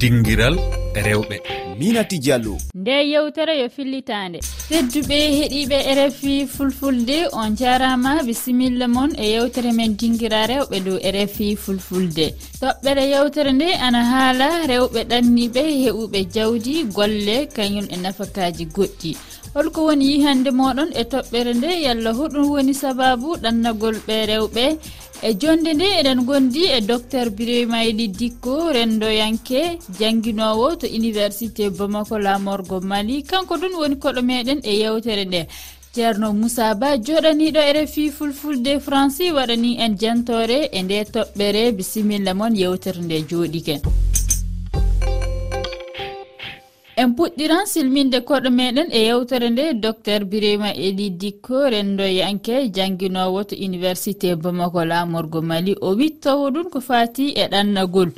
dinguiral rewɓe. Minati diallo nde yewtere yo fillitande. Tedduɓe heeɗiɓe rfi fulfulde on jarama bisimilla moon e yewtere men dinguira rewɓe dow rfi fulfulde. Toɓɓere yewtere nde ana haala rewɓe ɗanniɓe heɓuɓe jawdi golle kañum e nafakaji goɗɗi. Holko woni yihande moɗon e toɓɓere nde yalla hoɗum woni sababu ɗannagol ɓe rewɓe. E jonde nde eɗen gondi e docteur biroymayɗi dikko rendoyanke jangguinowo to université bamako lamorgo mali. Kanko ɗum woni koɗo meɗen e yewtere nde. Ceerno moussa ba joɗaniɗo e rfi fulfulde franci waɗani en jantore e nde toɓɓere. Bisimilla moon yewtere nde jooɗiken en puɗɗiran silminde koɗo meɗen e yewtere nde docteur birima eli dikko rendoyanke jangguinowo to université bamako lamorgo mali. O wittowo ɗum ko fati e ɗannagol.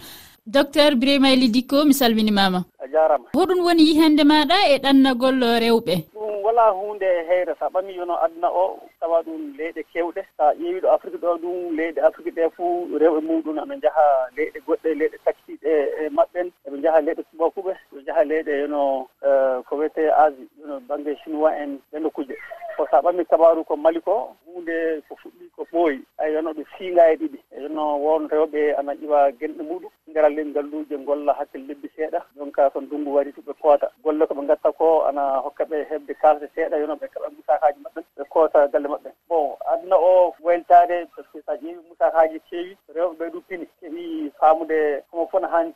docteur biraymayli dikko mi salminimama. A jarama. Hoɗum woni yihande maɗa e ɗannagol rewɓe. Ɗum wala hunde heyre sa ɓami yono aduna o tawa ɗum leyɗe kewɗe. Sa ƴeewi ɗo afrique ɗo ɗum leyɗe afrique ɗe fuu. Rewɓe muɗum aɓe jaaha leyɗe goɗɗe leyɗe takkitiɗe e maɓɓen. Eɓe jaaha leyɗe subakuɓe ɓe jaaha leyɗe yono e, ko wiyete asie yono banggue chinois en ɓenɗo kuje ko sa ɓami kabaru ko mali ko hunde ko fuɗɗi ko ɓooyi. Ay yono ɓe fiinga e ɗiɗi. Yono won rewɓe ana ƴiwa genɗe muɗum. leral lel ngalluji golla hakkille lebbi seeɗa. Donc so ndunngu wari tuɓe koota. Golle ko ɓe ngatta ko ana hokka ɓe heɓde kalata seeɗa yono ɓe kaɓa musakaji maɓɓe ɓe koota galle maɓɓe. Bon aduna o weltade par ce que so ƴeewi musakaji keewi rewɓe ɓe ɗuppini. Pini faamude homo fof no haani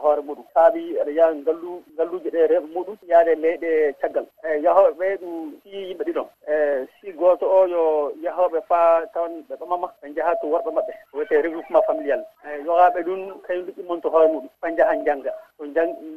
hoore muɗum. Saabi aɗa yaha ngallu ngalluji ɗe rewɓe muɗum yaade leyɗe caggal. E yahoɓe ɓe ɗum sii yimɓe ɗiɗon. E si gooto o yo yahoɓe faa tawan ɓe ɓamama ɓe njaha to worɓe maɓɓe. Wiyete regroupement familial. Eh, eyi yogaaɓe ɗum kañum ɗo ɗimmonto hoore muɗum. Ɓe njahan jannga. So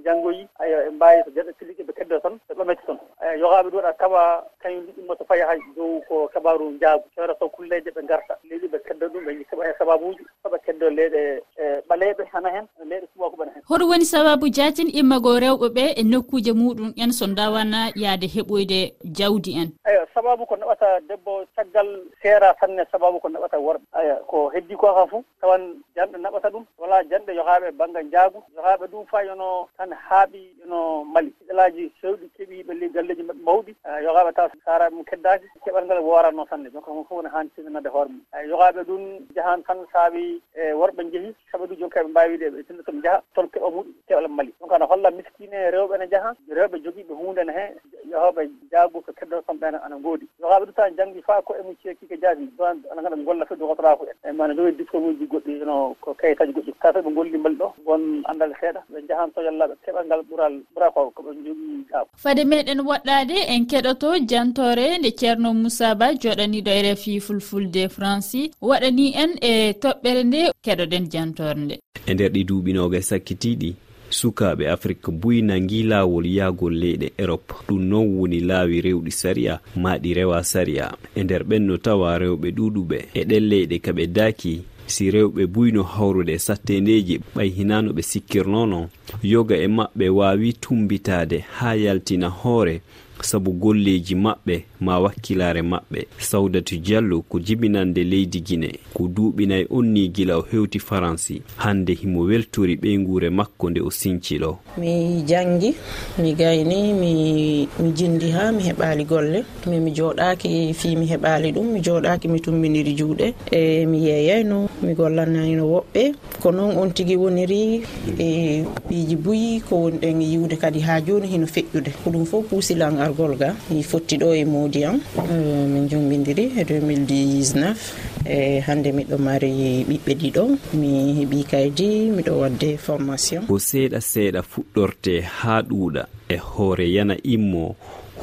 janngoyi aya ɓe mbaawi so jeɗɗo kiliki ɓe keddo tan ɓe ɓamete toon eyi eh, yogaaɓe ɗo ɗa tawa kañum ɗo ɗimmoto fayi hay dow ko kabaru njaagu. Sewra so kulleeje ɓe ngarta. Leydi ɓe keddo ɗum ɓe keɓa heen sababuuji hoɓe keddo leyɗe e ɓaleeɓe hana heen e leyɗe subaaku ɓana heen hoɗum woni sababu jaatin immago rewɓe ɓe e nokkuuje muɗum en so ndawana yahde heɓoyde jawdi en. Eyi sababu ko naɓata debbo caggal seera sanne sababu ko naɓata worɓe. Aya ko heddi ko kam fof tawan janɗo naɓata ɗum wala janɗe yohaaɓe banggal jaagu yohaaɓe ɗum fa yono tan haaɓi yono mali. Siɗalaji sewɗi keɓiɓe ley galleji maɓɓe mawɗi yohaaɓe taw saaraɓe mum keddaki keɓal ngal woranno sanne. Donc on fof wona haani tinnanade hoore mum. Yohaaɓe ɗum jahan tan saabi e worɓe jehi saabi ɗum jonkaɓe mbawi wiide ɓe tinna somi jaha toon keɓa e muɗum keɓal mali. Donc ana holla miskine rewɓe ne jaha rewɓe jogiiɓe hunde ne heen jaago ko keddora kam ɓeene ana ngoodi. Yo haaɓe ɗum tan janggi faa ko emu ceeki jaabi ɗon ana ganda golla feddu hotorako en. E mana jogi diplôme uji goɗɗi no ko kayitaji goɗɗi. Tawa ɓe golli mbali ɗo won andal e seeɗa ɓe jahan toƴallaɓe keɓal ngal ɓural ɓura ko koɓe jogii jaabu. Fade meɗen woɗɗade en keɗoto jantore nde ceerno moussa ba joɗaniɗo e refi fulfulde franci waɗani en e toɓɓere nde keɗoɗen jantore nde. E nder ɗi duuɓi nogas sakkitiɗi sukaɓe afrique boyinangi lawol yahgol leyɗe europe. Ɗum non woni laawi rewɗi sariya maɗi rewa sariya e nder ɓenno tawa rewɓe ɗuɗuɓe e ɗen leyɗe kaɓe daaki si rewɓe buyno hawrude e sattendeji ɓay hinano ɓe sikkirnono yoga e maɓɓe wawi tumbitade ha yaltina hoore. sabu golleji maɓɓe ma wakkilare maɓɓe. Sawdatu diallo ko jibinande leydi guine ko duuɓinayi onni gila o hewti faransi. Hande himo weltori ɓeygure makko nde o sinciɗo mi jangi mi gayni mi mi jindi ha mi heɓali golle. Mais mi joɗaki fi mi heɓali ɗum mi joɗaki mi tumbiniri juuɗe. E mi yeeyayno. mi gollananino woɓɓe. Ko noon on tigi woniri e piiji buyi ko wonɗen e yiwde kadi ha joni hino feƴƴude. Ko ɗum fof puusilan argol ga. Mi fotti ɗo e modi am eh, min jombidiri e 2019 e hande miɗo mari ɓiɓɓe ɗiɗo mi heeɓi kaydi miɗo wadde formation. Ko seeɗa seeɗa fuɗɗorte ha ɗuuɗa e hoore yana immo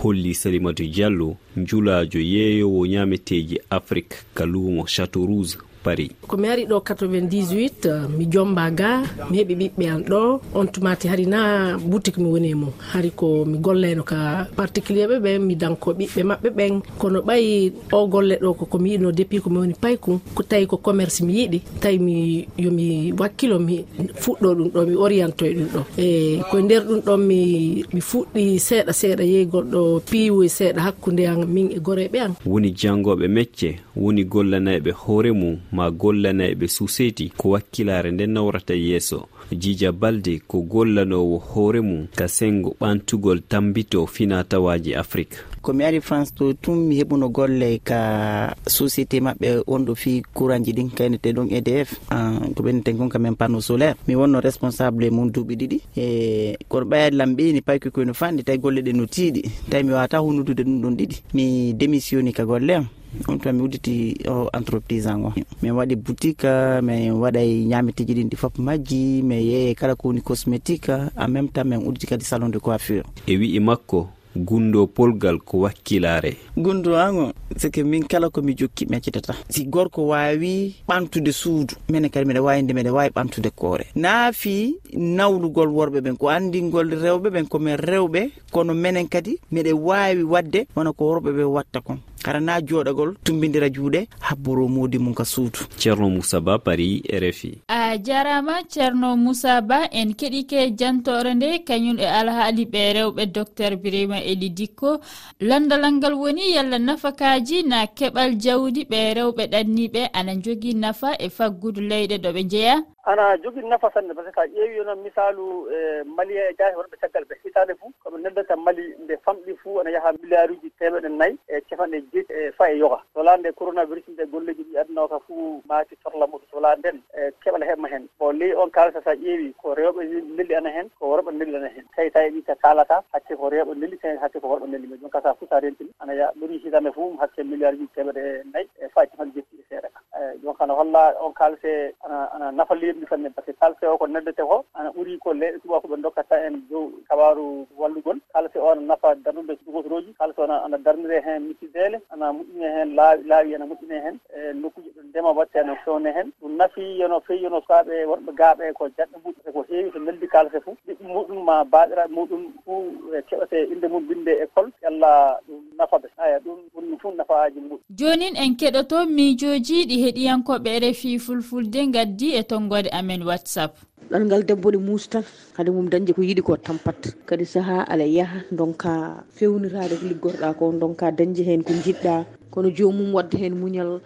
holli salimatu diallo njulajo yeeyowo ñameteji afrique ka luumo chateau rouge. paris komi ari ɗo 98 euh, mi jomba ga mi heeɓi ɓiɓɓe an ɗo. On tumati hari na boutique mi woni e mum. Hari ko mi golleno ka particulier ɓe ɓen mi danko ɓiɓɓe maɓɓe ɓen. Kono ɓayi o golle ɗo ko komi yiɗino depuis komi woni payku ko tawi ko commerce mi yiiɗi tawi mi yomi wakkilo mi fuɗɗo ɗum ɗo mi oriento e ɗum ɗo. E koye nder ɗum ɗon mi mi fuɗɗi seeɗa seeɗa yeygol ɗo piiwoye seeɗa hakkude an min e goreɓe an woni jangoɓe mecce woni gollanayɓe hoore mum. ma gollanayɓe suseti ko wakkilare nden nawrata yeeso. Jija balde ko gollanowo hoore mum ka sengo ɓantugol tambito finatawaji afrique komi ari france to tun mi heɓuno golle ka société maɓɓe wonɗo fi courant ji ɗin kaynete ɗon edf ah, ko ɓenneten kon kamen panneau solaire mi wonno responsable mum duuɓi ɗiɗi. E kono ɓayade lam ɓeyni pay koyno fanɗi tawi golle ɗe no tiiɗi. Tawi mi wawata hunnudude ɗum ɗon ɗiɗi. Mi démissionni ka golle am. ɗum tuma mi udditi o entreprise an o. Min waɗi boutique min waɗay ñametiji ɗin ɗi fof majji mi yeeye kala ko woni cosmétique en même temps min udditi kadi salon de coiffure. E wi'i makko gundo polgal ko wakkilare gundo ango sike min kala komi jokki mi accitata si gorko wawi ɓamtude suudu minen kadi mbiɗa wawi nde mbiɗa wawi ɓamtude koore. Naafi nawlugol worɓe ɓen ko andingol rewɓe ɓen komin rewɓe kono minen kadi miɗa wawi wadde wona ko worɓe ɓe watta kon. Kara na joɗagol tumbidira juuɗe habboro modi mum ka suudu. Ceerno moussa ba paris rfi a jarama ceerno moussa ba en keɗike jantore nde kañum e alhaali ɓe rewɓe docteur birima eli dikko landalal ngal woni yalla nafakaji na keɓal jawdi ɓe rewɓe ɗanniɓe ana jogui nafa e faggudu leyɗe ɗo ɓe jeeya ana jogii nafa sanne par ce que a ƴeewi noon misalu e mali e jaahe wonɓe caggal ɓe hitaande fuu. Koɓe neddata mali nde famɗi fuu ana yaha milliard uji temeɗe nayi e capanɗe jeeti e fa e yoga. Solaa nde coronavirus nde golleji ɗi adnoo ka fuu maati torla muɗum. Solaa nden e keɓal heɓma heen bon ley on kalata so a ƴeewi ko rewɓe nelli ana heen ko worɓe nelli ana heen tawi tawi ɗi ka kalata hakke ko rewɓe nelli minen hakke ko holɗo ndenndi men jon kasa fuu sa rentini ana ya ɗori hitande fof hakke milliard uji teɓeɗe nayyi e fa faa capan e seeɗa. Ka jon kana holla on kalse ana ana nafa leydi sanne par ce que kalse o ko neddete ko ana ɓuuri ko leyɗe tuba ɓe dokkata en dow kabaru wallugol kalse o ne nafa darnude gotoroji kalse o ana darnire hen misidele ana moƴƴine hen laawi laawi ana moƴƴine hen e nokkuji ɗo ndema watte no fewne hen ɗum nafi yono fewi yono sukaɓe wonɓe gaaɓe ko jaɗɗo muɗum e ko heewi to neldi kalse fof ɓiɓɓe muɗum ma baɗiraɓe muɗum fo e keɓete inde mum binde école. Yalla ɗum nafaɓe aya ɗum ɗum fof nafaaji muɗum. Jonin en keɗoto miijoji ɗi heɗiyankoɓe refi fulfulde gaddi e tonggode amen whatsapp. ɗanngal debbo ɗe muusi tan hade mum dañde ko yiɗi ko tampat kadi saaha ala yaaha donka fewnitade ko liggorɗa ko donka dañde hen ko jiɗɗa kono jomum wadde hen muñal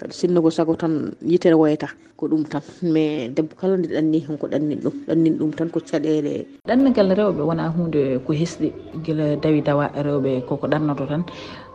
kadi sinno ko sago tan yitere woyata ko ɗum tan. Mais debbo kala nde ɗanni hen ko ɗannin ɗum ɗannin ɗum tan ko caɗele ɗannigal rewɓe wona hunde ko hesɗi guila dawi dawa rewɓe koko ɗannoto tan.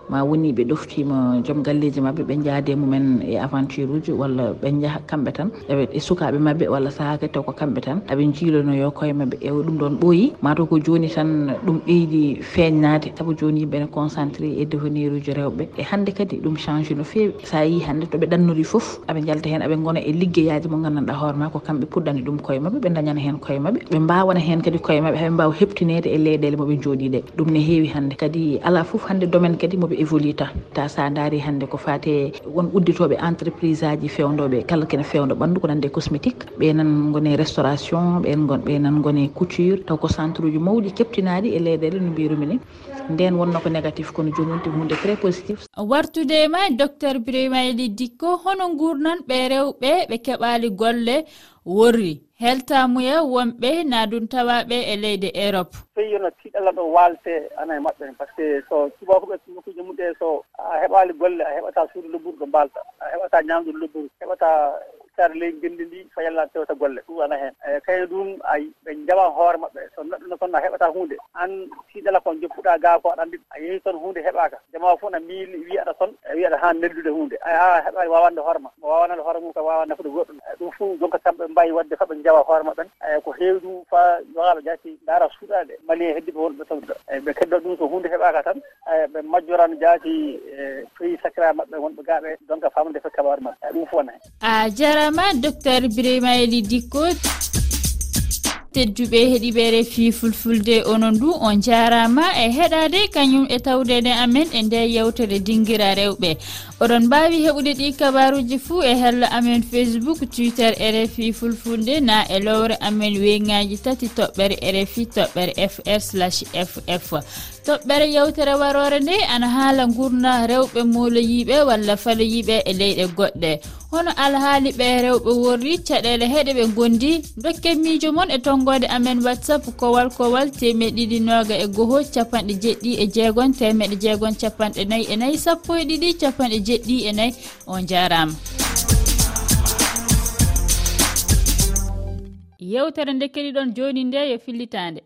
ma woni ɓe ɗoftima joom galleji mabɓe ɓe jaade mumen e aventure uji walla ɓe jaaha kamɓe tan. E sukaɓe mabɓe walla saha kadi taw ko kamɓe tan aɓe jiilonoyo koye mabɓe e ɗum ɗon ɓooyi. Mataw ko joni tan ɗum ɓeydi feeñnade saabu joni yimɓe ne concentré e devenir uji rewɓe. E hande kadi ɗum change no fewi sa yi hande toɓe ɗannori foof aɓe jalta hen aɓe gona e liggeyaji mo gandanɗa hoorema ko kamɓe puɗɗani ɗum koye mabɓe ɓe dañana hen koye mabɓe ɓe mbawana hen kadi koye mabɓe haɓe mbawa heptinede e leyɗele moɓe jooɗi ɗe ɗum ne heewi hande kadi ala foof hande domaine kadi moɓe ɓe évolue tan ta sa daari hannde ko fate won udditoɓe entreprise aji fewdoɓe kala kene fewdo ɓandu ko nande cosmétique. Ɓenan gone restauration ɓen gon ɓenan gone couture. Taw ko centre uji mawɗi keptinaɗi e leyɗele no mbirumi ni. Nden wonno ko négatif kono joni wonti hunde très positif. Wartude e ma docteur brimayli dikko hono gurnan ɓe rewɓe ɓe keɓali golle worri. Heltamuye wonɓe naduntawaɓe e leydi europe. Pays yono tiiɗalla ɗo walte ana e maɓɓe par ce que so tubakoɓe nokkuji e mum ɗe so a heɓali golle a heɓata suudu lobburu ɗo mbalta a heɓata ñamdu lobburu heɓata ittade ley gendi ndi fa yalla tewta golle. Ɗum ana heen e kayne ɗum a ɓe jaɓan hoore maɓɓe. So neɗɗo toon a heɓata hunde an tiiɗala ko joppuɗa ga ko aɗa andi a yehi toon hunde heɓaka jama fof na miili wi aɗa toon e wi aɗa ha neldude hunde a heɓaani wawande hoore ma. Mo wawanande hoore mum ko wawa nafude goɗɗum. E, ɗum fof jonka kamɓe mbawi wadde faɓe jawa hoore maɓɓen eyi ko heewi ɗum fa waala jaati daara suuɗade malien heddiɓe wonɓe tawɗo eyi ɓe keddo ɗum so hunde heɓaka tan. Eyi ɓe majjorano jaati e pays sacra maɓɓe wonɓe gaaɓe. Donc famde fe kabaru maɓɓe. E, ɗum fof wona hen. A jara jarama docteur biremaeli dikko. Tedduɓe heeɗiɓe refi fulfulde onon du on jarama e heɗade kañum e tawdede amen e nde yewtere dinguira rewɓe. Oɗon mbawi heɓude ɗi kabaruji fuu e hello amen facebook twitter rfi fulfulde na e lowre amen weyngaji tati toɓɓere rfi toɓɓere fr slash ff toɓɓere yewtere warore nde ana haala gurna rewɓe muloyiɓe walla faloyiɓe e leyɗe goɗɗe. Hono alhaali ɓe rewɓe worri caɗele heɗe ɓe gondi dokken miijo moon e tonggode amen whatsapp kowal kowal temeɗɗiɗi noga e goho capanɗe jeɗɗi e jeegon temeɗe jeegon capanɗe nayyi e nayyi sappo e ɗiɗi capanɗe jeɗɗi e nayyi on jarama yewtere nde keɗiɗon joni nde yo fillitande